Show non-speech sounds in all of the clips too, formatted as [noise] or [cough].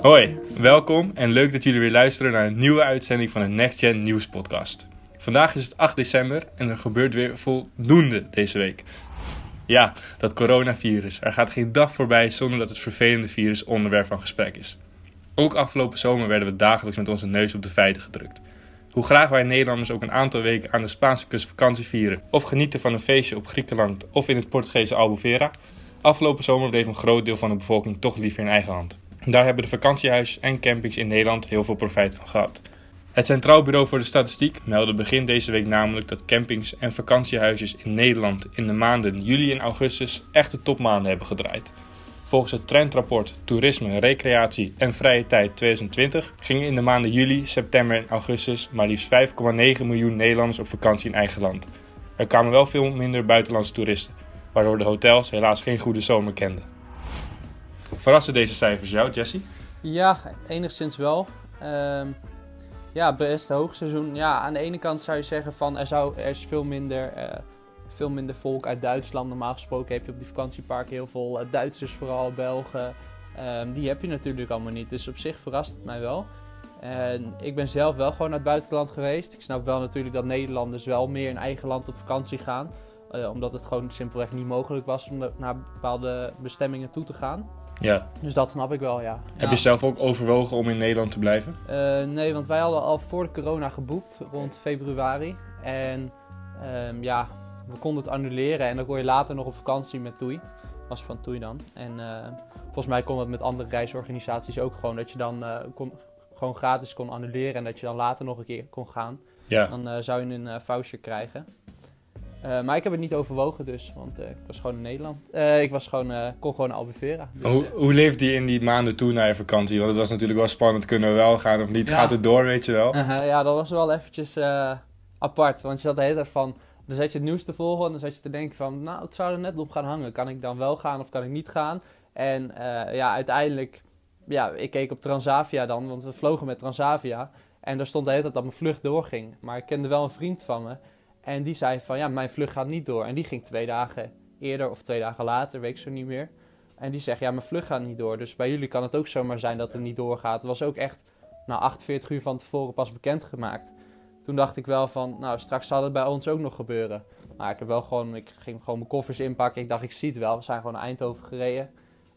Hoi, welkom en leuk dat jullie weer luisteren naar een nieuwe uitzending van de Next Gen Nieuws Podcast. Vandaag is het 8 december en er gebeurt weer voldoende deze week. Ja, dat coronavirus. Er gaat geen dag voorbij zonder dat het vervelende virus onderwerp van gesprek is. Ook afgelopen zomer werden we dagelijks met onze neus op de feiten gedrukt. Hoe graag wij Nederlanders ook een aantal weken aan de Spaanse kust vakantie vieren of genieten van een feestje op Griekenland of in het Portugese Albufeira, afgelopen zomer bleef een groot deel van de bevolking toch liever in eigen hand. Daar hebben de vakantiehuizen en campings in Nederland heel veel profijt van gehad. Het Centraal Bureau voor de Statistiek meldde begin deze week namelijk dat campings en vakantiehuisjes in Nederland in de maanden juli en augustus echte topmaanden hebben gedraaid. Volgens het trendrapport Toerisme, Recreatie en Vrije Tijd 2020 gingen in de maanden juli, september en augustus maar liefst 5,9 miljoen Nederlanders op vakantie in eigen land. Er kwamen wel veel minder buitenlandse toeristen, waardoor de hotels helaas geen goede zomer kenden. Verrassen deze cijfers jou, Jesse? Ja, enigszins wel. Ehm, ja, best hoogseizoen. Ja, aan de ene kant zou je zeggen van er, zou, er is veel minder, eh, veel minder volk uit Duitsland. Normaal gesproken heb je op die vakantieparken heel veel eh, Duitsers, vooral Belgen. Ehm, die heb je natuurlijk allemaal niet. Dus op zich verrast het mij wel. En ik ben zelf wel gewoon naar het buitenland geweest. Ik snap wel natuurlijk dat Nederlanders wel meer in eigen land op vakantie gaan. Eh, omdat het gewoon simpelweg niet mogelijk was om naar bepaalde bestemmingen toe te gaan. Ja. Dus dat snap ik wel, ja. Heb Ja. je zelf ook overwogen om in Nederland te blijven? Eh, nee, want wij hadden al voor de corona geboekt, rond februari. En ehm, ja, we konden het annuleren en dan kon je later nog op vakantie met Toei. Was van Toei dan. En eh, volgens mij kon het met andere reisorganisaties ook gewoon. Dat je dan eh, kon, gewoon gratis kon annuleren en dat je dan later nog een keer kon gaan. Ja. Dan zou je een voucher krijgen. Eh, maar ik heb het niet overwogen dus, want eh, ik was gewoon in Nederland. Eh, ik was gewoon, kon gewoon naar Albufeira. Dus, Hoe, hoe leefde je in die maanden toe na je vakantie? Want het was natuurlijk wel spannend. Kunnen we wel gaan of niet? Ja. Gaat het door, weet je wel? Ja, dat was wel eventjes apart. Want je zat de hele tijd van... Dan zat je het nieuws te volgen en dan zat je te denken van... Nou, het zou er net op gaan hangen. Kan ik dan wel gaan of kan ik niet gaan? En ja, uiteindelijk... Ja, ik keek op Transavia dan, want we vlogen met Transavia. En daar stond de hele tijd dat mijn vlucht doorging. Maar ik kende wel een vriend van me. En die zei van, ja, mijn vlucht gaat niet door. En die ging twee dagen eerder of twee dagen later, weet ik zo niet meer. En die zegt, ja, mijn vlucht gaat niet door. Dus bij jullie kan het ook zomaar zijn dat het niet doorgaat. Het was ook echt na 48 uur van tevoren pas bekendgemaakt. Toen dacht ik wel van, nou, straks zal het bij ons ook nog gebeuren. Maar ik heb wel gewoon, ik ging gewoon mijn koffers inpakken. Ik dacht, ik zie het wel. We zijn gewoon naar Eindhoven gereden.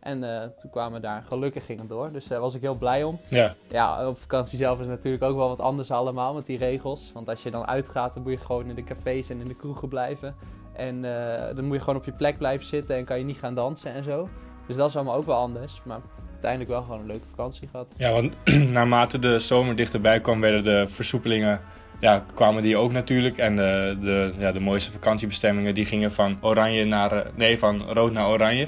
En eh, toen kwamen we daar, gelukkig ging het door. Dus daar was ik heel blij om. Ja. Ja, op vakantie zelf is natuurlijk ook wel wat anders allemaal met die regels. Want als je dan uitgaat, dan moet je gewoon in de cafés en in de kroegen blijven. En eh, dan moet je gewoon op je plek blijven zitten en kan je niet gaan dansen en zo. Dus dat is allemaal ook wel anders. Maar uiteindelijk wel gewoon een leuke vakantie gehad. Ja, want [clears throat] naarmate de zomer dichterbij kwam, werden de versoepelingen, ja, kwamen die ook natuurlijk. En de, de, ja, de mooiste vakantiebestemmingen, die gingen van oranje naar, eh, nee, van rood naar oranje.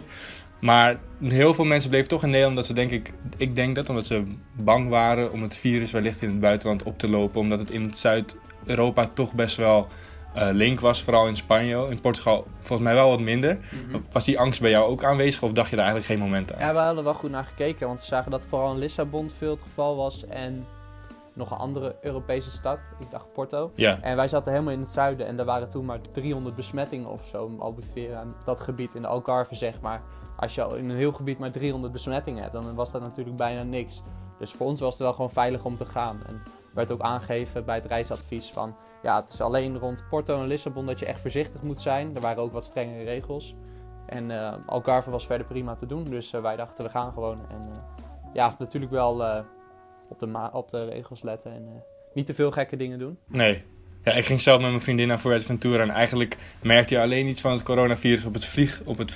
Maar heel veel mensen bleven toch in Nederland dat ze denk ik, ik denk dat omdat ze bang waren om het virus wellicht in het buitenland op te lopen. Omdat het in Zuid-Europa toch best wel eh, link was, vooral in Spanje. In Portugal volgens mij wel wat minder. Was die angst bij jou ook aanwezig of dacht je daar eigenlijk geen moment aan? Ja, we hadden wel goed naar gekeken. Want we zagen dat vooral in Lissabon veel het geval was. En nog een andere Europese stad. Ik dacht Porto. Ja, En wij zaten helemaal in het zuiden en er waren toen maar 300 besmettingen of zo. Albufeira, en dat gebied in de Algarve zeg maar. Als je al in een heel gebied maar 300 besmettingen hebt, dan was dat natuurlijk bijna niks. Dus voor ons was het wel gewoon veilig om te gaan. En werd ook aangegeven bij het reisadvies van... Ja, het is alleen rond Porto en Lissabon dat je echt voorzichtig moet zijn. Er waren ook wat strengere regels. En eh, Algarve was verder prima te doen, dus eh, wij dachten we gaan gewoon. En eh, ja, natuurlijk wel op, de op de regels letten en niet te veel gekke dingen doen. Nee. Ja, ik ging zelf met mijn vriendin naar Fuerteventura en eigenlijk merkte je alleen iets van het coronavirus op het, vlieg, op het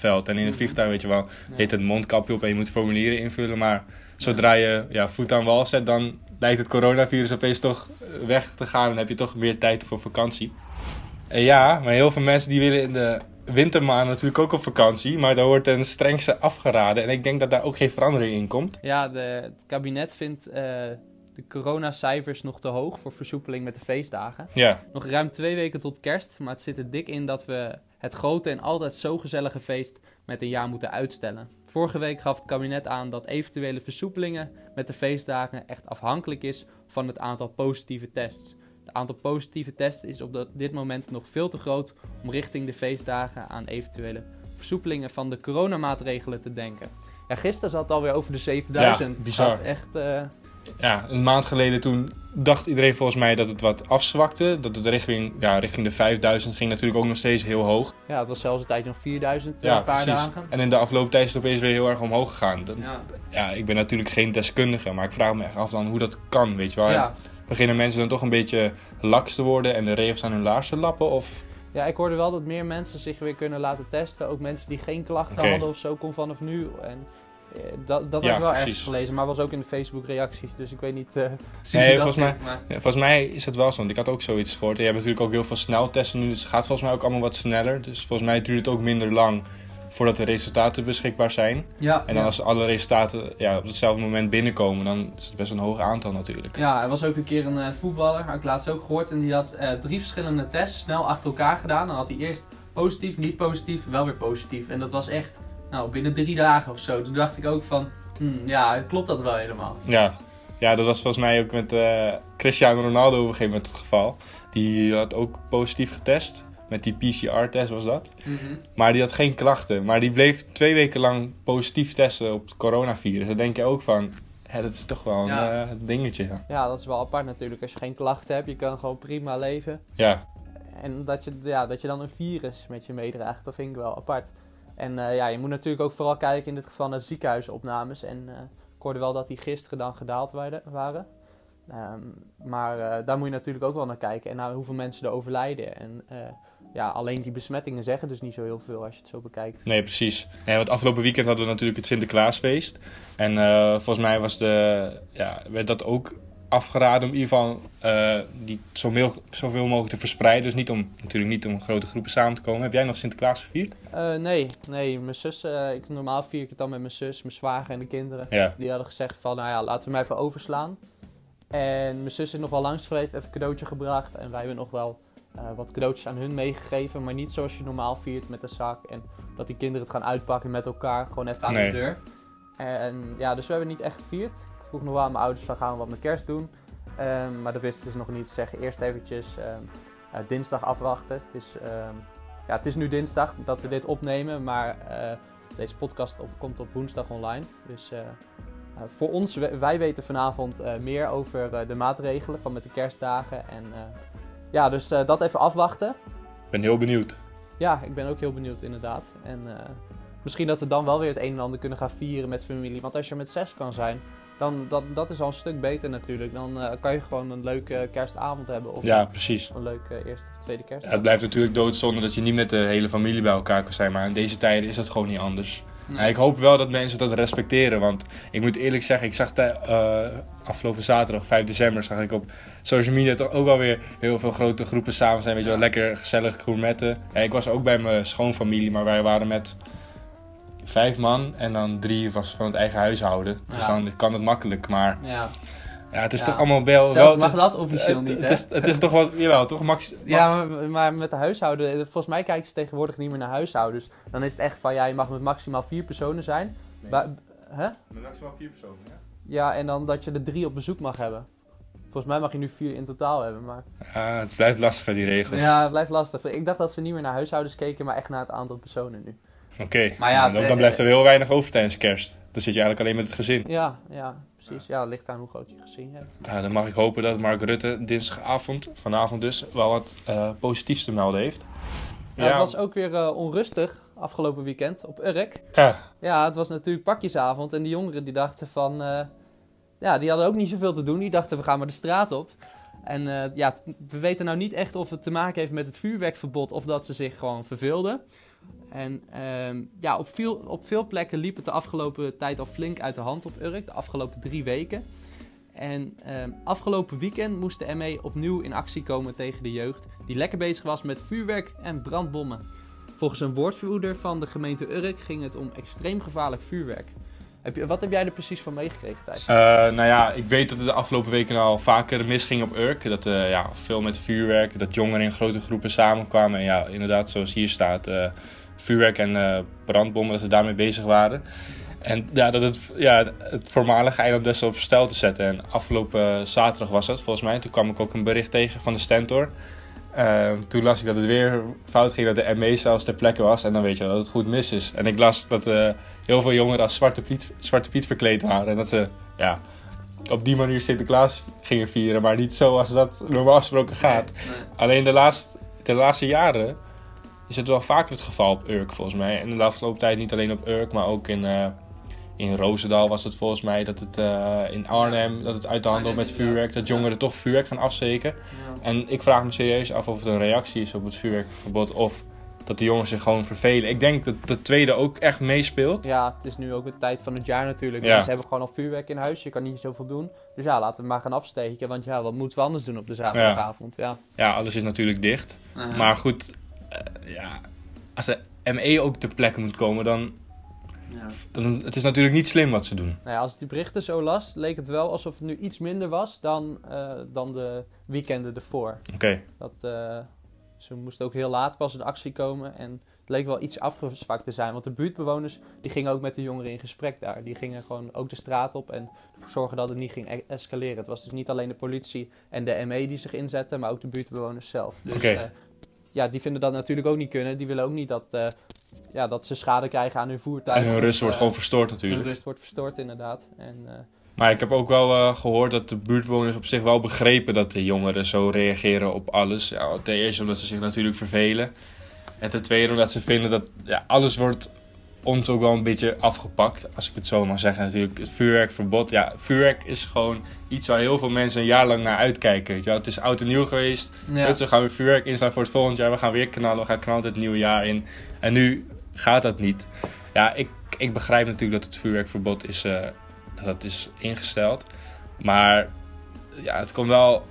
vliegveld. En in het vliegtuig weet je wel, heet het mondkapje op en je moet formulieren invullen. Maar zodra je ja, voet aan wal zet, dan lijkt het coronavirus opeens toch weg te gaan en heb je toch meer tijd voor vakantie. En ja, maar heel veel mensen die willen in de wintermaanden natuurlijk ook op vakantie, maar daar wordt ten strengste afgeraden. En ik denk dat daar ook geen verandering in komt. Ja, de, het kabinet vindt eh, de coronacijfers nog te hoog voor versoepeling met de feestdagen. Ja, Nog ruim twee weken tot kerst, maar het zit er dik in dat we het grote en altijd zo gezellige feest met een jaar moeten uitstellen. Vorige week gaf het kabinet aan dat eventuele versoepelingen met de feestdagen echt afhankelijk is van het aantal positieve tests. Het aantal positieve tests is op dit moment nog veel te groot om richting de feestdagen aan eventuele versoepelingen van de coronamaatregelen te denken. Ja, gisteren zat het alweer over de 7000. Ja, bizar. Echt, eh, Ja, een maand geleden toen dacht iedereen volgens mij dat het wat afzwakte. Dat het richting, ja, richting de 5000 ging natuurlijk ook nog steeds heel hoog. ja, het was zelfs een tijdje nog 4000 eh, Ja, een paar precies. dagen. En in de afgelopen tijd is het opeens weer heel erg omhoog gegaan. Dat, Ja. ja, ik ben natuurlijk geen deskundige, maar ik vraag me echt af dan hoe dat kan, weet je wel. Ja. Beginnen mensen dan toch een beetje laks te worden en de regels aan hun laars te lappen? Of... ja, ik hoorde wel dat meer mensen zich weer kunnen laten testen. Ook mensen die geen klachten hadden of zo, kon vanaf nu. En dat, dat Ja, heb ik wel ergens gelezen, maar was ook in de Facebook reacties. Dus ik weet niet eh precies Nee, hoe dat volgens mij- zit, maar- Ja, volgens mij is het wel zo, want ik had ook zoiets gehoord. En je hebt natuurlijk ook heel veel sneltesten nu, dus het gaat volgens mij ook allemaal wat sneller. Dus volgens mij duurt het ook minder lang voordat de resultaten beschikbaar zijn. Ja, En dan ja. als alle resultaten ja, op hetzelfde moment binnenkomen, dan is het best een hoog aantal natuurlijk. Ja, er was ook een keer een eh, voetballer, had ik laatst ook gehoord, en die had eh, drie verschillende tests snel achter elkaar gedaan. Dan had hij eerst positief, niet positief, wel weer positief. En dat was echt, nou, binnen drie dagen of zo. Toen dacht ik ook van, hmm, ja, klopt dat wel helemaal? Ja. ja, dat was volgens mij ook met eh, Cristiano Ronaldo op een gegeven moment het geval. Die had ook positief getest. Met die PCR-test was dat. Maar die had geen klachten. Maar die bleef twee weken lang positief testen op het coronavirus. Dan denk je ook van, hè, dat is toch wel een Ja. eh, dingetje. Ja. Ja, dat is wel apart natuurlijk. Als je geen klachten hebt, je kan gewoon prima leven. ja. En dat je, ja, dat je dan een virus met je meedraagt, dat vind ik wel apart. En eh, ja, je moet natuurlijk ook vooral kijken in dit geval naar ziekenhuisopnames. En eh, ik hoorde wel dat die gisteren dan gedaald waren. Ehm, maar eh, daar moet je natuurlijk ook wel naar kijken. En naar hoeveel mensen er overlijden. En ja, alleen die besmettingen zeggen dus niet zo heel veel als je het zo bekijkt. Nee, precies. Nee, want afgelopen weekend hadden we natuurlijk het Sinterklaasfeest. En volgens mij was de, ja, werd dat ook afgeraden om in ieder geval eh, die zoveel, zoveel mogelijk te verspreiden. Dus niet om, natuurlijk niet om grote groepen samen te komen. Heb jij nog Sinterklaas gevierd? Eh, nee, nee, mijn zus, eh, ik, normaal vier ik het dan met mijn zus, mijn zwager en de kinderen. Ja. Die hadden gezegd van, nou ja, laten we hem even overslaan. En mijn zus is nog wel langs geweest, even een cadeautje gebracht. En wij hebben nog wel wat cadeautjes aan hun meegegeven. Maar niet zoals je normaal viert met een zak. En dat die kinderen het gaan uitpakken met elkaar, gewoon even aan Nee. de deur. En ja, dus we hebben niet echt gevierd. Vroeg nog wel aan mijn ouders van, gaan we wat met kerst doen? Ehm, maar dat wisten ze nog niet. Ze zeggen eerst eventjes ehm, eh, dinsdag afwachten. Het is, ehm, ja, het is nu dinsdag dat we dit opnemen, maar eh, deze podcast op, komt op woensdag online. Dus eh, voor ons, wij weten vanavond meer over de maatregelen van met de kerstdagen. En ja, dus dat even afwachten. Ik ben heel benieuwd. Ja, ik ben ook heel benieuwd inderdaad. En misschien dat we dan wel weer het een en ander kunnen gaan vieren met familie. Want als je met zes kan zijn, dan dat, dat is al een stuk beter natuurlijk. Dan eh, kan je gewoon een leuke kerstavond hebben. Of Ja, precies. een leuke eerste of tweede kerst. Ja, het blijft natuurlijk doodzonde dat je niet met de hele familie bij elkaar kan zijn. Maar in deze tijden is dat gewoon niet anders. Ik hoop wel dat mensen dat respecteren. Want ik moet eerlijk zeggen, ik zag de, eh, afgelopen zaterdag, 5 december, zag ik op social media toch ook alweer heel veel grote groepen samen zijn. Weet je wel, lekker gezellig gourmetten. Ja, ik was ook bij mijn schoonfamilie, maar wij waren met vijf man en dan drie was van het eigen huishouden. Dus Ja. dan kan het makkelijk. Maar Ja, ja, het is Ja. toch allemaal wel... zelfs wel mag dat officieel het, niet, hè? het, is, het is toch wat, jawel, toch max... max Ja, maar, maar met de huishouden, volgens mij kijken ze tegenwoordig niet meer naar huishoudens. Dan is het echt van, ja, je mag met maximaal vier personen zijn. Ba- hè? Met maximaal vier personen, ja. Ja, en dan dat je er drie op bezoek mag hebben. Volgens mij mag je nu vier in totaal hebben, maar... Ja, het blijft lastig, hè, die regels. Ja, het blijft lastig. Ik dacht dat ze niet meer naar huishoudens keken, maar echt naar het aantal personen nu. Oké, Maar ja, dan, dan blijft er heel weinig over tijdens kerst. Dan zit je eigenlijk alleen met het gezin. Ja, ja, precies. Ja, het ligt aan hoe groot je gezien hebt. Ja, dan mag ik hopen dat Mark Rutte dinsdagavond, vanavond dus, wel wat eh, positiefs te melden heeft. Ja, het was ook weer eh, onrustig afgelopen weekend op Urk. ja, Ja, het was natuurlijk pakjesavond en die jongeren die dachten van... eh, ja, die hadden ook niet zoveel te doen. Die dachten, we gaan maar de straat op. En eh, ja, t- we weten nou niet echt of het te maken heeft met het vuurwerkverbod... of dat ze zich gewoon verveelden. En ehm, ja, op veel, op veel plekken liep het de afgelopen tijd al flink uit de hand op Urk. De afgelopen drie weken. En ehm, afgelopen weekend moest de ME opnieuw in actie komen tegen de jeugd... die lekker bezig was met vuurwerk en brandbommen. Volgens een woordvoerder van de gemeente Urk ging het om extreem gevaarlijk vuurwerk. Heb je, wat heb jij er precies van meegekregen, Thijs? Eh, nou ja, ik weet dat het de afgelopen weken al vaker misging op Urk. Dat eh, ja, veel met vuurwerk, dat jongeren in grote groepen samenkwamen. En ja, inderdaad, zoals hier staat, eh, vuurwerk en eh, brandbommen, dat ze daarmee bezig waren. En ja, dat het, ja, het, voormalige eiland best wel op stel te zetten. En afgelopen zaterdag was het, volgens mij. Toen kwam ik ook een bericht tegen van de Stentor. Ehm, toen las ik dat het weer fout ging, dat de ME zelfs ter plekke was. En dan weet je dat het goed mis is. En ik las dat eh, heel veel jongeren als Zwarte Piet, Zwarte Piet verkleed waren. En dat ze ja, op die manier Sinterklaas gingen vieren. Maar niet zoals dat normaal gesproken gaat. Alleen de laatste, de laatste jaren is het wel vaker het geval op Urk volgens mij. En de afgelopen tijd niet alleen op Urk, maar ook in, uh, in Roosendaal was het volgens mij. Dat het uh, in Arnhem, dat het uit de handel met vuurwerk. Dat jongeren toch vuurwerk gaan afsteken. En ik vraag me serieus af of het een reactie is op het vuurwerkverbod. Of dat de jongens zich gewoon vervelen. Ik denk dat de tweede ook echt meespeelt. Ja, het is nu ook de tijd van het jaar natuurlijk. Ja. Mensen hebben gewoon al vuurwerk in huis. Je kan niet zoveel doen. Dus ja, laten we maar gaan afsteken. Want ja, wat moeten we anders doen op de zaterdagavond? Ja, ja. alles is natuurlijk dicht. Maar goed, uh, ja, als de ME ook ter plekke moet komen, dan... Ja. dan het is natuurlijk niet slim wat ze doen. Nou ja, als ik die berichten zo las, leek het wel alsof het nu iets minder was dan, uh, dan de weekenden ervoor. Oké. Dat... Uh, ze moesten ook heel laat pas in actie komen. En het leek wel iets afgezwakt te zijn. Want de buurtbewoners die gingen ook met de jongeren in gesprek daar. Die gingen gewoon ook de straat op en ervoor zorgen dat het niet ging e- escaleren. Het was dus niet alleen de politie en de ME die zich inzetten, maar ook de buurtbewoners zelf. Dus uh, ja, die vinden dat natuurlijk ook niet kunnen. Die willen ook niet dat, uh, ja, dat ze schade krijgen aan hun voertuig. En hun rust wordt gewoon verstoord natuurlijk. Hun rust wordt verstoord inderdaad. En, maar ik heb ook wel uh, gehoord dat de buurtbewoners op zich wel begrepen dat de jongeren zo reageren op alles. Ja, ten eerste omdat ze zich natuurlijk vervelen. En ten tweede omdat ze vinden dat ja, alles wordt ons ook wel een beetje afgepakt. Als ik het zo mag zeggen natuurlijk. Het vuurwerkverbod. Ja, vuurwerk is gewoon iets waar heel veel mensen een jaar lang naar uitkijken. Weet je wel? Het is oud en nieuw geweest. Ja. we gaan weer vuurwerk instaan voor het volgend jaar. We gaan weer knallen. We gaan knallen het nieuwe jaar in. En nu gaat dat niet. Ja, ik, ik begrijp natuurlijk dat het vuurwerkverbod is... Uh, dat is ingesteld. Maar ja, het komt wel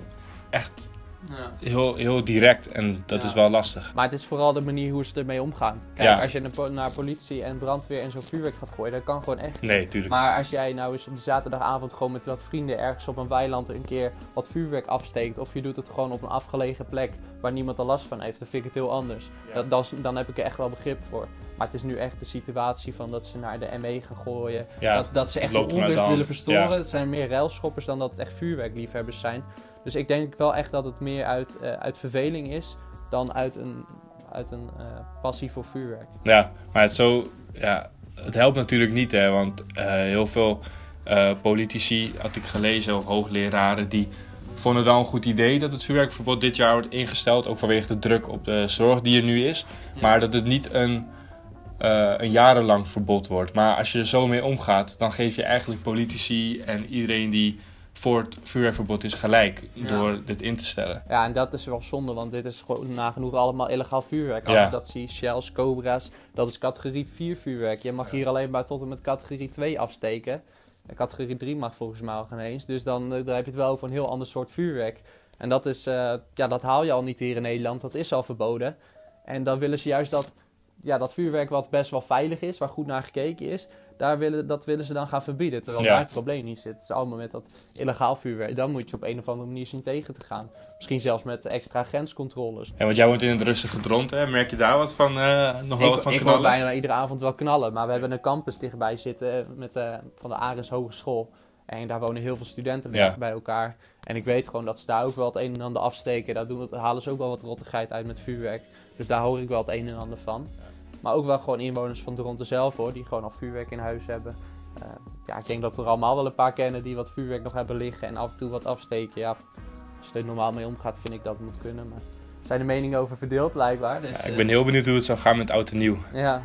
echt ja. heel, heel direct en dat is wel lastig. Maar het is vooral de manier hoe ze ermee omgaan. Kijk, als je naar politie en brandweer en zo'n vuurwerk gaat gooien, dat kan gewoon echt. Nee, tuurlijk. Maar als jij nou eens op de zaterdagavond gewoon met wat vrienden ergens op een weiland een keer wat vuurwerk afsteekt, of je doet het gewoon op een afgelegen plek waar niemand er last van heeft, dan vind ik het heel anders. Dat, dan, dan heb ik er echt wel begrip voor. Maar het is nu echt de situatie van dat ze naar de ME gaan gooien. dat, dat ze echt de onrust willen verstoren. Het zijn meer railschoppers dan dat het echt vuurwerkliefhebbers zijn. Dus ik denk wel echt dat het meer uit, uh, uit verveling is dan uit een, uit een uh, passie voor vuurwerk. Ja, maar het, zo, ja, het helpt natuurlijk niet, hè, want uh, heel veel politici, had ik gelezen, of hoogleraren, die vonden het wel een goed idee dat het vuurwerkverbod dit jaar wordt ingesteld. Ook vanwege de druk op de zorg die er nu is. Maar dat het niet een, een jarenlang verbod wordt. Maar als je er zo mee omgaat, dan geef je eigenlijk politici en iedereen die voor het vuurwerkverbod is gelijk door dit in te stellen. Ja, en dat is wel zonde, want dit is gewoon nagenoeg allemaal illegaal vuurwerk. Als je dat ziet, shells, cobra's, dat is categorie 4 vuurwerk. Je mag hier alleen maar tot en met categorie 2 afsteken. categorie 3 mag volgens mij al geen eens. Dus dan, eh, dan heb je het wel over een heel ander soort vuurwerk. En dat, is, uh, ja, dat haal je al niet hier in Nederland, dat is al verboden. En dan willen ze juist dat, ja, dat vuurwerk wat best wel veilig is, waar goed naar gekeken is, daar willen, dat willen ze dan gaan verbieden. Terwijl daar het probleem niet zit. Het is allemaal met dat illegaal vuurwerk. Dan moet je op een of andere manier zien tegen te gaan. Misschien zelfs met extra grenscontroles. En want jij woont in het rustige dront, hè? Merk je daar wat van, uh, nog wel ik, wat van ik knallen? Ik bijna iedere avond wel knallen. Maar we hebben een campus dichtbij zitten eh, met, uh, van de Ares Hogeschool. En daar wonen heel veel studenten bij elkaar. En ik weet gewoon dat ze daar ook wel het een en ander afsteken. Daar, doen halen ze ook wel wat rottigheid uit met vuurwerk. Dus daar hoor ik wel het een en ander van. Maar ook wel gewoon inwoners van Toronto zelf hoor, die gewoon al vuurwerk in huis hebben. Uh, ja, ik denk dat we er allemaal wel een paar kennen die wat vuurwerk nog hebben liggen en af en toe wat afsteken. Ja, als je er normaal mee omgaat, vind ik dat het moet kunnen. Maar zijn de meningen over verdeeld blijkbaar. Dus, ja, ik ben heel benieuwd hoe het zou gaan met oud en nieuw. Ja.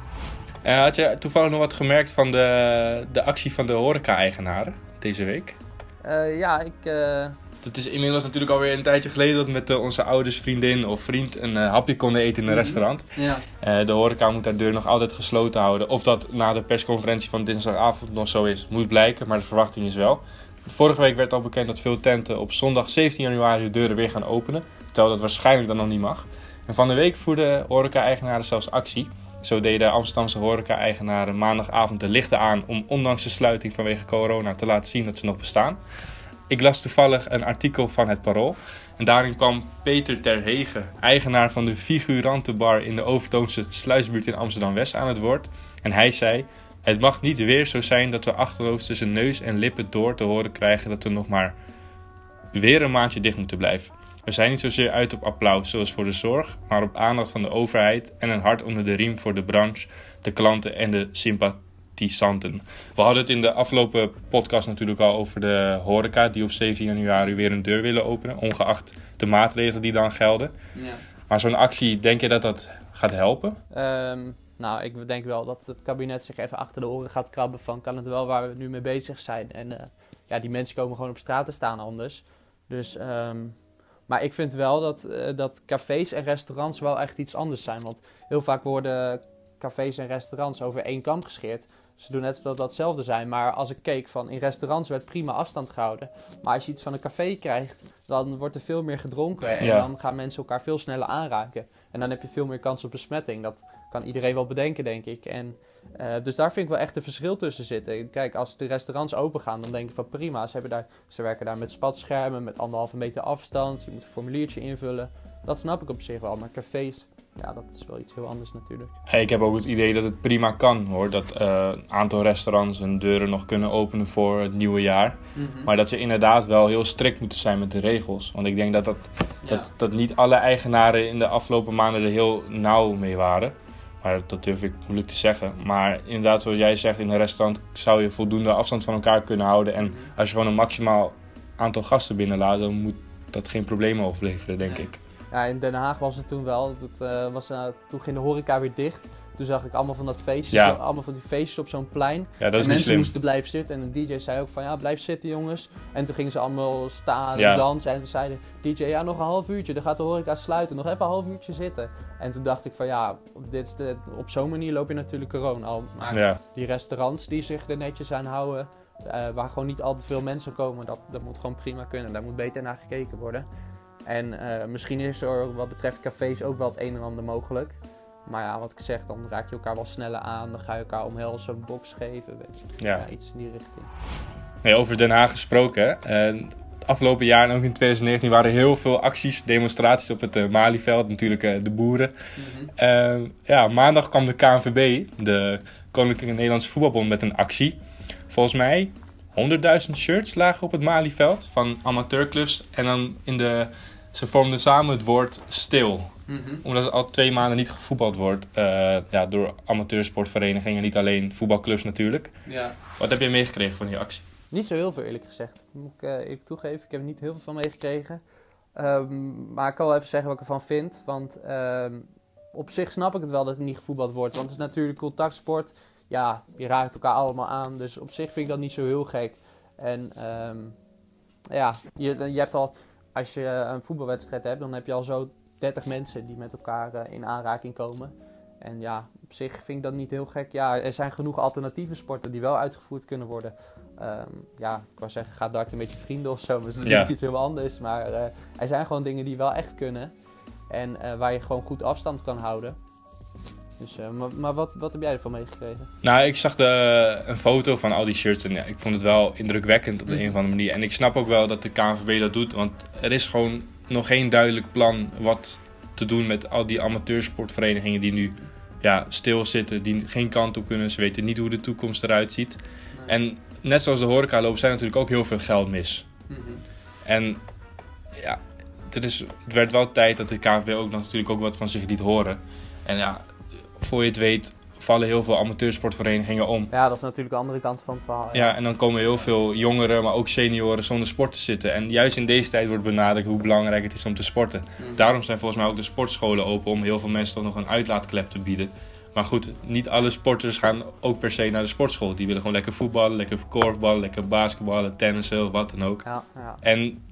Uh, had je toevallig nog wat gemerkt van de, de actie van de horeca-eigenaren deze week? Uh, ja, ik het is inmiddels natuurlijk alweer een tijdje geleden dat met uh, onze ouders, vriendin of vriend een uh, hapje konden eten in een mhm. restaurant. Ja. Uh, de horeca moet haar deur nog altijd gesloten houden. Of dat na de persconferentie van dinsdagavond nog zo is, moet blijken, maar de verwachting is wel. Vorige week werd al bekend dat veel tenten op zondag 17 januari de deuren weer gaan openen. Terwijl dat waarschijnlijk dan nog niet mag. En van de week voerden horeca-eigenaren zelfs actie. Zo deden Amsterdamse horeca-eigenaren maandagavond de lichten aan om ondanks de sluiting vanwege corona te laten zien dat ze nog bestaan. Ik las toevallig een artikel van het Parool. En daarin kwam Peter Terhegen, eigenaar van de Figurantenbar in de Overtoomse Sluisbuurt in Amsterdam-West, aan het woord. En hij zei: Het mag niet weer zo zijn dat we achterloos tussen neus en lippen door te horen krijgen dat we nog maar weer een maandje dicht moeten blijven. We zijn niet zozeer uit op applaus zoals voor de zorg, maar op aandacht van de overheid en een hart onder de riem voor de branche, de klanten en de We hadden het in de afgelopen podcast natuurlijk al over de horeca die op 17 januari weer een deur willen openen, ongeacht de maatregelen die dan gelden. Ja. Maar zo'n actie, denk je dat dat gaat helpen? Ehm, nou, ik denk wel dat het kabinet zich even achter de oren gaat krabben van kan het wel waar we nu mee bezig zijn. En eh, ja, die mensen komen gewoon op straat te staan anders. Dus, ehm, maar ik vind wel dat, eh, dat cafés en restaurants wel echt iets anders zijn. Want heel vaak worden cafés en restaurants over één kam gescheerd. Ze doen net dat dat hetzelfde zijn. Maar als ik keek van in restaurants werd prima afstand gehouden. Maar als je iets van een café krijgt, dan wordt er veel meer gedronken. En Ja. dan gaan mensen elkaar veel sneller aanraken. En dan heb je veel meer kans op besmetting. Dat kan iedereen wel bedenken, denk ik. En, eh, dus daar vind ik wel echt een verschil tussen zitten. Kijk, als de restaurants open gaan, dan denk ik van prima. Ze, hebben daar, ze werken daar met spatschermen, met anderhalve meter afstand. Je moet een formuliertje invullen. Dat snap ik op zich wel. Maar cafés, ja, dat is wel iets heel anders natuurlijk. Hey, ik heb ook het idee dat het prima kan hoor. Dat eh, een aantal restaurants hun deuren nog kunnen openen voor het nieuwe jaar. Maar dat ze inderdaad wel heel strikt moeten zijn met de regels. Want ik denk dat, dat, dat, dat niet alle eigenaren in de afgelopen maanden er heel nauw mee waren. Maar dat durf ik moeilijk te zeggen. Maar inderdaad, zoals jij zegt, in een restaurant zou je voldoende afstand van elkaar kunnen houden. En als je gewoon een maximaal aantal gasten binnenlaat, dan moet dat geen problemen opleveren, denk ik. Ja, in Den Haag was het toen wel. Dat, eh, was, eh, toen ging de horeca weer dicht. Toen zag ik allemaal van dat feestjes, Ja. allemaal van die feestjes op zo'n plein. Ja, dat is en niet mensen slim. moesten blijven zitten. En de DJ zei ook van ja, blijf zitten jongens. En toen gingen ze allemaal staan Ja. en dansen. En toen zei de DJ, ja nog een half uurtje, dan gaat de horeca sluiten. Nog even een half uurtje zitten. En toen dacht ik van ja, op, dit, de, op zo'n manier loop je natuurlijk corona al. Maar Ja. die restaurants die zich er netjes aan houden, eh, waar gewoon niet altijd veel mensen komen, dat, dat moet gewoon prima kunnen. Daar moet beter naar gekeken worden. En eh, misschien is er wat betreft cafés ook wel het een en ander mogelijk. Maar ja, wat ik zeg, dan raak je elkaar wel sneller aan. Dan ga je elkaar omhelzen, een box geven. weet- Ja. Ja, iets in die richting. Nee, over Den Haag gesproken. Eh, het afgelopen jaar en ook in 2019 waren er heel veel acties, demonstraties op het eh, Malieveld. Natuurlijk de boeren. Eh, ja, maandag kwam de KNVB, de Koninklijke Nederlandse Voetbalbond, met een actie. Volgens mij 100.000 shirts lagen op het Malieveld van amateurclubs. En dan in de, ze vormden samen het woord stil. Omdat er al twee maanden niet gevoetbald wordt eh, ja, door amateursportverenigingen. Niet alleen voetbalclubs natuurlijk. Ja. Wat heb je meegekregen van die actie? Niet zo heel veel eerlijk gezegd. Moet ik eh, eerlijk toegeven. Ik heb er niet heel veel van meegekregen. Ehm, maar ik kan wel even zeggen wat ik ervan vind. Want ehm, op zich snap ik het wel dat er niet gevoetbald wordt. Want het is natuurlijk contactsport. Ja, je raakt elkaar allemaal aan. Dus op zich vind ik dat niet zo heel gek. En ehm, ja, je, je hebt al, als je een voetbalwedstrijd hebt, dan heb je al zo 30 mensen die met elkaar eh, in aanraking komen. En ja, op zich vind ik dat niet heel gek. Ja, er zijn genoeg alternatieve sporten die wel uitgevoerd kunnen worden. Ehm, ja, ik wou zeggen, ga darten met je vrienden of zo. Dat is natuurlijk Ja. iets heel anders. Maar eh, er zijn gewoon dingen die wel echt kunnen. En eh, waar je gewoon goed afstand kan houden. Dus, eh, maar maar wat, wat heb jij ervan meegekregen? Nou, ik zag de, een foto van al die shirts en ja, ik vond het wel indrukwekkend op de Mhm. een of andere manier. En ik snap ook wel dat de KNVB dat doet, want er is gewoon nog geen duidelijk plan wat te doen met al die amateursportverenigingen die nu ja, stilzitten, die geen kant op kunnen. Ze weten niet hoe de toekomst eruit ziet. En net zoals de horeca loopt zij natuurlijk ook heel veel geld mis. En ja, het, is, het werd wel tijd dat de KNVB ook natuurlijk ook wat van zich liet horen. En ja, voor je het weet vallen heel veel amateursportverenigingen om. Ja, dat is natuurlijk de andere kant van het verhaal. Ja, en dan komen heel veel jongeren, maar ook senioren zonder sport te zitten. En juist in deze tijd wordt benadrukt hoe belangrijk het is om te sporten. Mhm. Daarom zijn volgens mij ook de sportscholen open om heel veel mensen toch nog een uitlaatklep te bieden. Maar goed, niet alle sporters gaan ook per se naar de sportschool. Die willen gewoon lekker voetballen, lekker korfballen, lekker basketballen, tennissen of wat dan ook. Ja, ja. En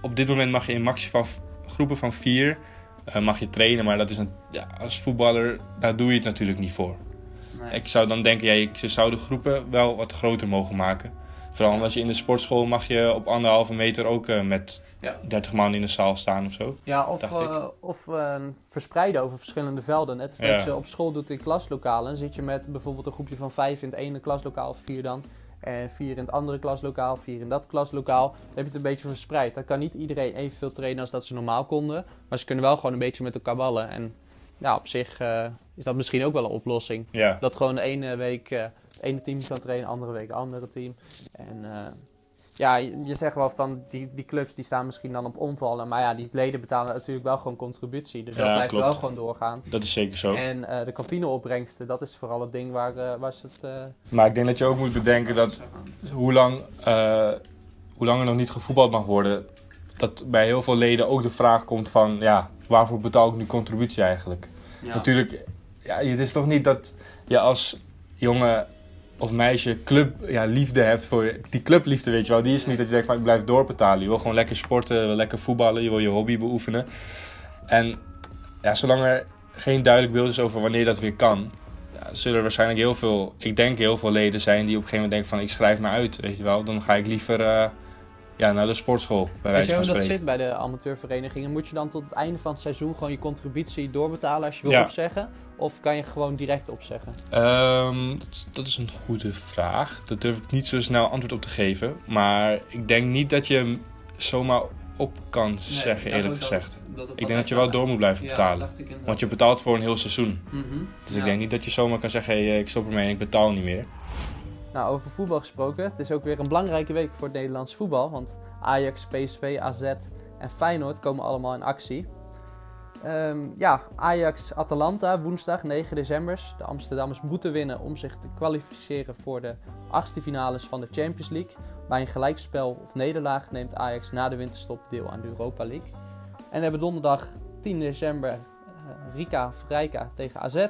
op dit moment mag je in maximaal groepen van vier eh, mag je trainen. Maar dat is een, ja, als voetballer, daar doe je het natuurlijk niet voor. Nee. Ik zou dan denken, ja, ze zouden groepen wel wat groter mogen maken. Vooral als je in de sportschool mag je op anderhalve meter ook eh, met Ja. 30 man in de zaal staan of zo. Ja, of, eh, of eh, verspreiden over verschillende velden. Net Ja. wat je op school doet in klaslokalen. Zit je met bijvoorbeeld een groepje van vijf in het ene klaslokaal, of vier dan. En vier in het andere klaslokaal, vier in dat klaslokaal. Dan heb je het een beetje verspreid. Dan kan niet iedereen evenveel trainen als dat ze normaal konden. Maar ze kunnen wel gewoon een beetje met elkaar ballen. En ja, op zich eh, is dat misschien ook wel een oplossing. Ja, Dat gewoon de ene week eh, het ene team kan trainen, de andere week het andere team. En eh, ja, je, je zegt wel van die, die clubs die staan misschien dan op omvallen. Maar ja, die leden betalen natuurlijk wel gewoon contributie. Dus dat blijft klopt. wel gewoon doorgaan. Dat is zeker zo. En eh, de kantineopbrengsten, dat is vooral het ding waar, waar ze het... eh, Maar ik denk dat je ook moet bedenken dat hoe lang, eh, hoe lang er nog niet gevoetbald mag worden, dat bij heel veel leden ook de vraag komt van, ja, waarvoor betaal ik nu contributie eigenlijk? Natuurlijk, ja, het is toch niet dat je als jongen of meisje club, ja, liefde hebt voor die clubliefde, weet je wel. Die is niet dat je denkt van ik blijf doorbetalen. Je wil gewoon lekker sporten, lekker voetballen, je wil je hobby beoefenen. En ja, zolang er geen duidelijk beeld is over wanneer dat weer kan, ja, zullen er waarschijnlijk heel veel, ik denk heel veel leden zijn die op een gegeven moment denken van ik schrijf me uit, weet je wel. Dan ga ik liever eh, ja, naar de sportschool, bij je wijze van hoe dat spreken. zit bij de amateurverenigingen? Moet je dan tot het einde van het seizoen gewoon je contributie doorbetalen als je wil Ja. opzeggen? Of kan je gewoon direct opzeggen? Ehm, dat, is- dat is een goede vraag. Daar durf ik niet zo snel antwoord op te geven. Maar ik denk niet dat je hem zomaar op kan zeggen, eerlijk gezegd. Ik denk dat je wel door moet blijven betalen. Want je betaalt voor een heel seizoen. Mhm. Dus ik denk niet dat je zomaar kan zeggen, hey, ik stop ermee en ik betaal niet meer. Nou, over voetbal gesproken. Het is ook weer een belangrijke week voor het Nederlands voetbal. Want Ajax, PSV, AZ en Feyenoord komen allemaal in actie. Ehm, ja, Ajax-Atalanta woensdag 9 december. De Amsterdammers moeten winnen om zich te kwalificeren voor de achtste finales van de Champions League. Bij een gelijkspel of nederlaag neemt Ajax na de winterstop deel aan de Europa League. En hebben donderdag 10 december eh, Rika of Rijka tegen AZ.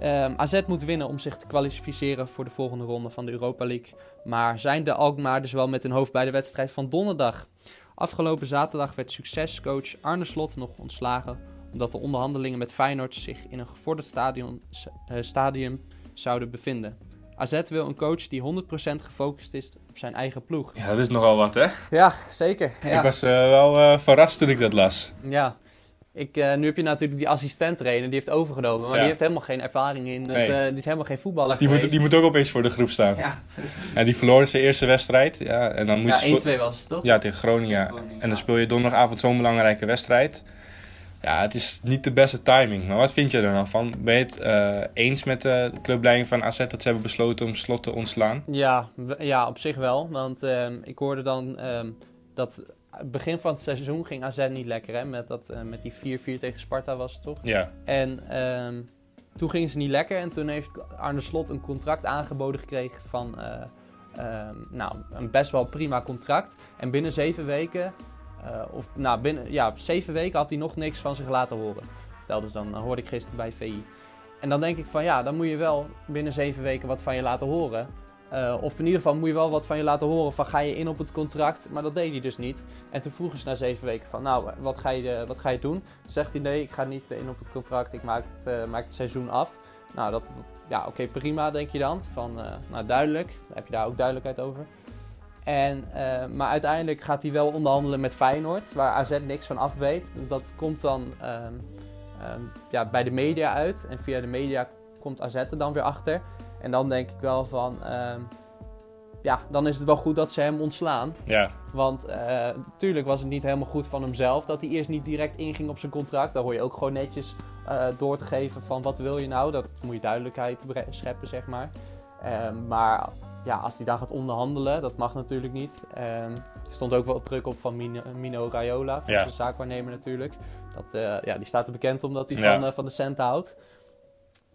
Ehm, AZ moet winnen om zich te kwalificeren voor de volgende ronde van de Europa League. Maar zijn de Alkmaar dus wel met hun hoofd bij de wedstrijd van donderdag? Afgelopen zaterdag werd succescoach Arne Slot nog ontslagen... omdat de onderhandelingen met Feyenoord zich in een gevorderd stadion, eh, stadium zouden bevinden. AZ wil een coach die 100% gefocust is op zijn eigen ploeg. Ja, dat is nogal wat, hè? Ja, zeker. Ja. Ik was eh, wel eh, verrast toen ik dat las. Ja. Ik, eh, nu heb je natuurlijk die assistent-trainer, die heeft overgenomen. Maar Ja. die heeft helemaal geen ervaring in. Nee. eh, die is helemaal geen voetballer Die moet, geweest. die moet ook opeens voor de groep staan. Ja, En die verloor zijn eerste wedstrijd. Ja, en dan moet ja je spe- 1-2 was het toch? Ja, tegen Groningen. En dan speel je donderdagavond zo'n belangrijke wedstrijd. Ja, het is niet de beste timing. Maar wat vind je er dan van? Ben je het eh, eens met de clubleiding van AZ dat ze hebben besloten om slot te ontslaan? Ja, ja, op zich wel. Want ehm, ik hoorde dan ehm, dat begin van het seizoen ging AZ niet lekker. Hè? Met, dat, eh, met die 4-4 tegen Sparta was het toch? Ja, En ehm, toen ging ze niet lekker. En toen heeft Arne Slot een contract aangeboden gekregen van... eh, ehm, nou, een best wel prima contract. En binnen zeven weken... eh, of nou, binnen ja, zeven weken had hij nog niks van zich laten horen. Vertelde ze dan, hoorde ik gisteren bij VI. En dan denk ik van ja, dan moet je wel binnen zeven weken wat van je laten horen. Eh, of in ieder geval moet je wel wat van je laten horen van ga je in op het contract. Maar dat deed hij dus niet. En toen vroegen ze na zeven weken van nou, wat ga je, wat ga je doen? Zegt hij nee, ik ga niet in op het contract. Ik maak het, eh, maak het seizoen af. Nou, dat, ja oké, prima denk je dan. Van, eh, nou duidelijk, heb je daar ook duidelijkheid over. En, maar uiteindelijk gaat hij wel onderhandelen met Feyenoord, waar AZ niks van af weet. Dat komt dan ehm, ehm, ja, bij de media uit. En via de media komt AZ er dan weer achter. En dan denk ik wel van, ehm, ja, dan is het wel goed dat ze hem ontslaan. ja. Want natuurlijk was het niet helemaal goed van hemzelf dat hij eerst niet direct inging op zijn contract. Daar hoor je ook gewoon netjes eh, door te geven van wat wil je nou. Dat moet je duidelijkheid scheppen, zeg maar. Ehm, maar ja, als hij daar gaat onderhandelen, dat mag natuurlijk niet. Ehm, er stond ook wel druk op van Mino, Mino Raiola, van Ja. de zaakwaarnemer natuurlijk. Dat, eh, ja, die staat er bekend omdat hij Ja. van, eh, van de cent houdt.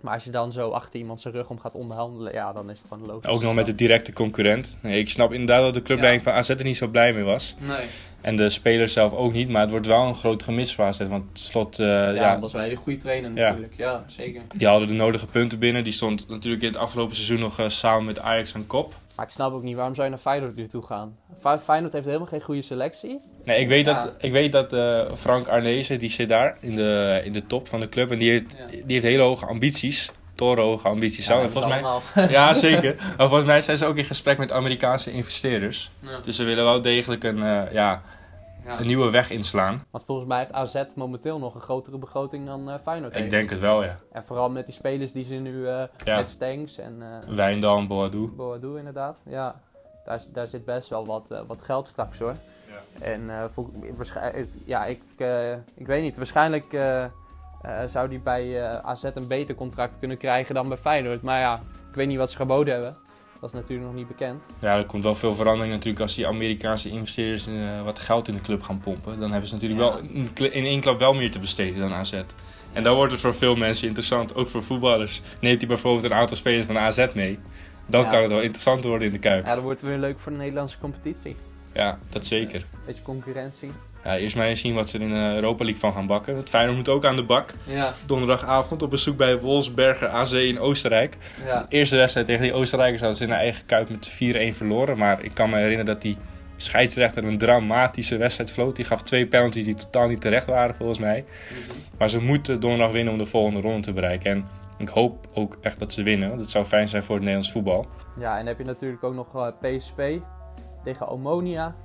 Maar als je dan zo achter iemand zijn rug om gaat onderhandelen, ja, dan is het gewoon logisch. Ook nog met de directe concurrent. Nee, ik snap inderdaad dat de clubleiding van AZ er niet zo blij mee was. Nee. En de spelers zelf ook niet. Maar het wordt wel een groot gemis voor AZ. Want slot, eh, ja, ja, dat was wel een hele goede trainer natuurlijk. Ja, zeker. die hadden de nodige punten binnen. Die stond natuurlijk in het afgelopen seizoen nog eh, samen met Ajax aan kop. Maar ik snap ook niet, waarom zou je naar Feyenoord nu toe gaan? Fe- Feyenoord heeft helemaal geen goede selectie. Nee, ik weet Ja. dat, ik weet dat eh, Frank Arnezen, die zit daar in de, in de top van de club. En die heeft, Ja. die heeft hele hoge ambities. Torenhoge ambities. Ja, en volgens mij, [laughs] ja, zeker. Maar volgens mij zijn ze ook in gesprek met Amerikaanse investeerders. Dus ze willen wel degelijk een, eh, ja, Ja. een nieuwe weg inslaan. Want volgens mij heeft AZ momenteel nog een grotere begroting dan eh, Feyenoord heeft. Ik denk het wel, ja. En vooral met die spelers die ze nu, eh Ja. met Stengs en eh Wijndal, Boadu. Boadu inderdaad. Ja, daar, daar zit best wel wat, wat geld straks hoor. En eh, vol- waarschijnlijk, ja, ik, eh, ik weet niet. Waarschijnlijk eh, eh, zou die bij eh, AZ een beter contract kunnen krijgen dan bij Feyenoord. Maar ja, ik weet niet wat ze geboden hebben. Dat is natuurlijk nog niet bekend. Ja, er komt wel veel verandering natuurlijk als die Amerikaanse investeerders eh, wat geld in de club gaan pompen. Dan hebben ze natuurlijk Ja. wel in, één klap wel meer te besteden dan AZ. En dan wordt het voor veel mensen interessant, ook voor voetballers. Neemt hij bijvoorbeeld een aantal spelers van AZ mee, dan Ja. kan het wel interessant worden in de Kuip. Ja, dat wordt weer leuk voor de Nederlandse competitie. Ja, dat zeker. Beetje concurrentie. Ja, eerst maar eens zien wat ze er in de Europa League van gaan bakken. Het Feyenoord moet ook aan de bak. Ja, Donderdagavond op bezoek bij Wolfsberger AC in Oostenrijk. ja. eerste wedstrijd tegen die Oostenrijkers hadden ze in eigen kuip met 4-1 verloren. Maar ik kan me herinneren dat die scheidsrechter een dramatische wedstrijd floot. Die gaf twee penalties die totaal niet terecht waren volgens mij. Maar ze moeten donderdag winnen om de volgende ronde te bereiken. En ik hoop ook echt dat ze winnen. want Dat zou fijn zijn voor het Nederlands voetbal. Ja, en dan heb je natuurlijk ook nog eh, PSV tegen Omonia.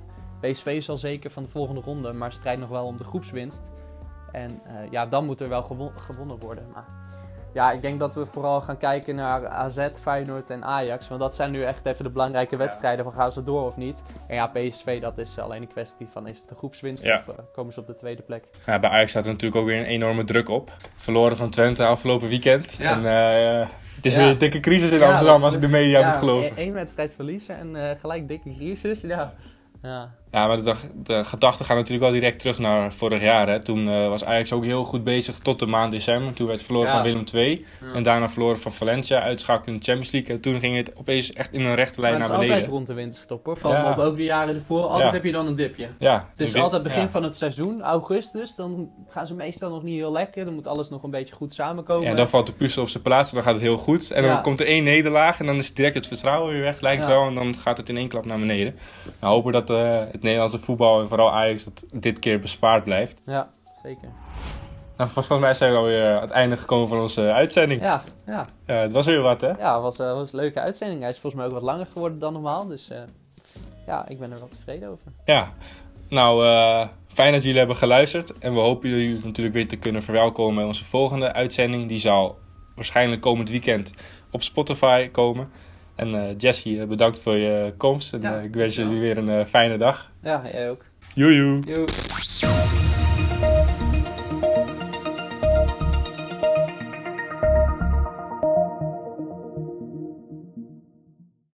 PSV is al zeker van de volgende ronde, maar strijdt nog wel om de groepswinst. En eh, ja, dan moet er wel gewo- gewonnen worden. Maar ja, ik denk dat we vooral gaan kijken naar AZ, Feyenoord en Ajax. Want dat zijn nu echt even de belangrijke wedstrijden van gaan ze door of niet. En ja, PSV, dat is alleen een kwestie van is het de groepswinst Ja. of eh, komen ze op de tweede plek. Ja, bij Ajax staat er natuurlijk ook weer een enorme druk op. Verloren van Twente afgelopen weekend. Ja. En eh, het is Ja. weer een dikke crisis in Amsterdam als ik de media ja, moet geloven. e- één wedstrijd verliezen en eh, gelijk dikke crisis. Ja. Ja. Maar de, de gedachten gaan natuurlijk wel direct terug naar vorig jaar. Hè. Toen eh, was Ajax ook heel goed bezig tot de maand december. Toen werd het verloren Ja. van Willem II. En daarna verloren van Valencia, uitschakeling in de Champions League. En toen ging het opeens echt in een rechte lijn het naar is altijd beneden. rond de winterstop hoor. Van Ja. op ook de jaren ervoor. Altijd Ja. heb je dan een dipje. Ja, Het is altijd begin ja. van het seizoen, augustus. Dan gaan ze meestal nog niet heel lekker. Dan moet alles nog een beetje goed samenkomen. Ja, dan valt de puzzel op zijn plaats en dan gaat het heel goed. En dan komt er één nederlaag en dan is direct het vertrouwen weer weg, lijkt Ja. wel. En dan gaat het in één klap naar beneden. Nou, hopen dat eh, het Nederlandse voetbal en vooral Ajax dat dit keer bespaard blijft. Ja, zeker. Nou, volgens mij zijn we alweer aan het einde gekomen van onze uitzending. Ja, ja. Ja, het was weer wat, hè? ja het was, eh, was een leuke uitzending. Hij is volgens mij ook wat langer geworden dan normaal. Dus eh, ja, ik ben er wel tevreden over. Ja, nou, eh, fijn dat jullie hebben geluisterd. En we hopen jullie natuurlijk weer te kunnen verwelkomen bij onze volgende uitzending. Die zal waarschijnlijk komend weekend op Spotify komen. En eh Jesse, eh, bedankt voor je komst. En Ja, eh, ik wens jullie weer een fijne dag. Ja, jij ook. Joejoe! Yo.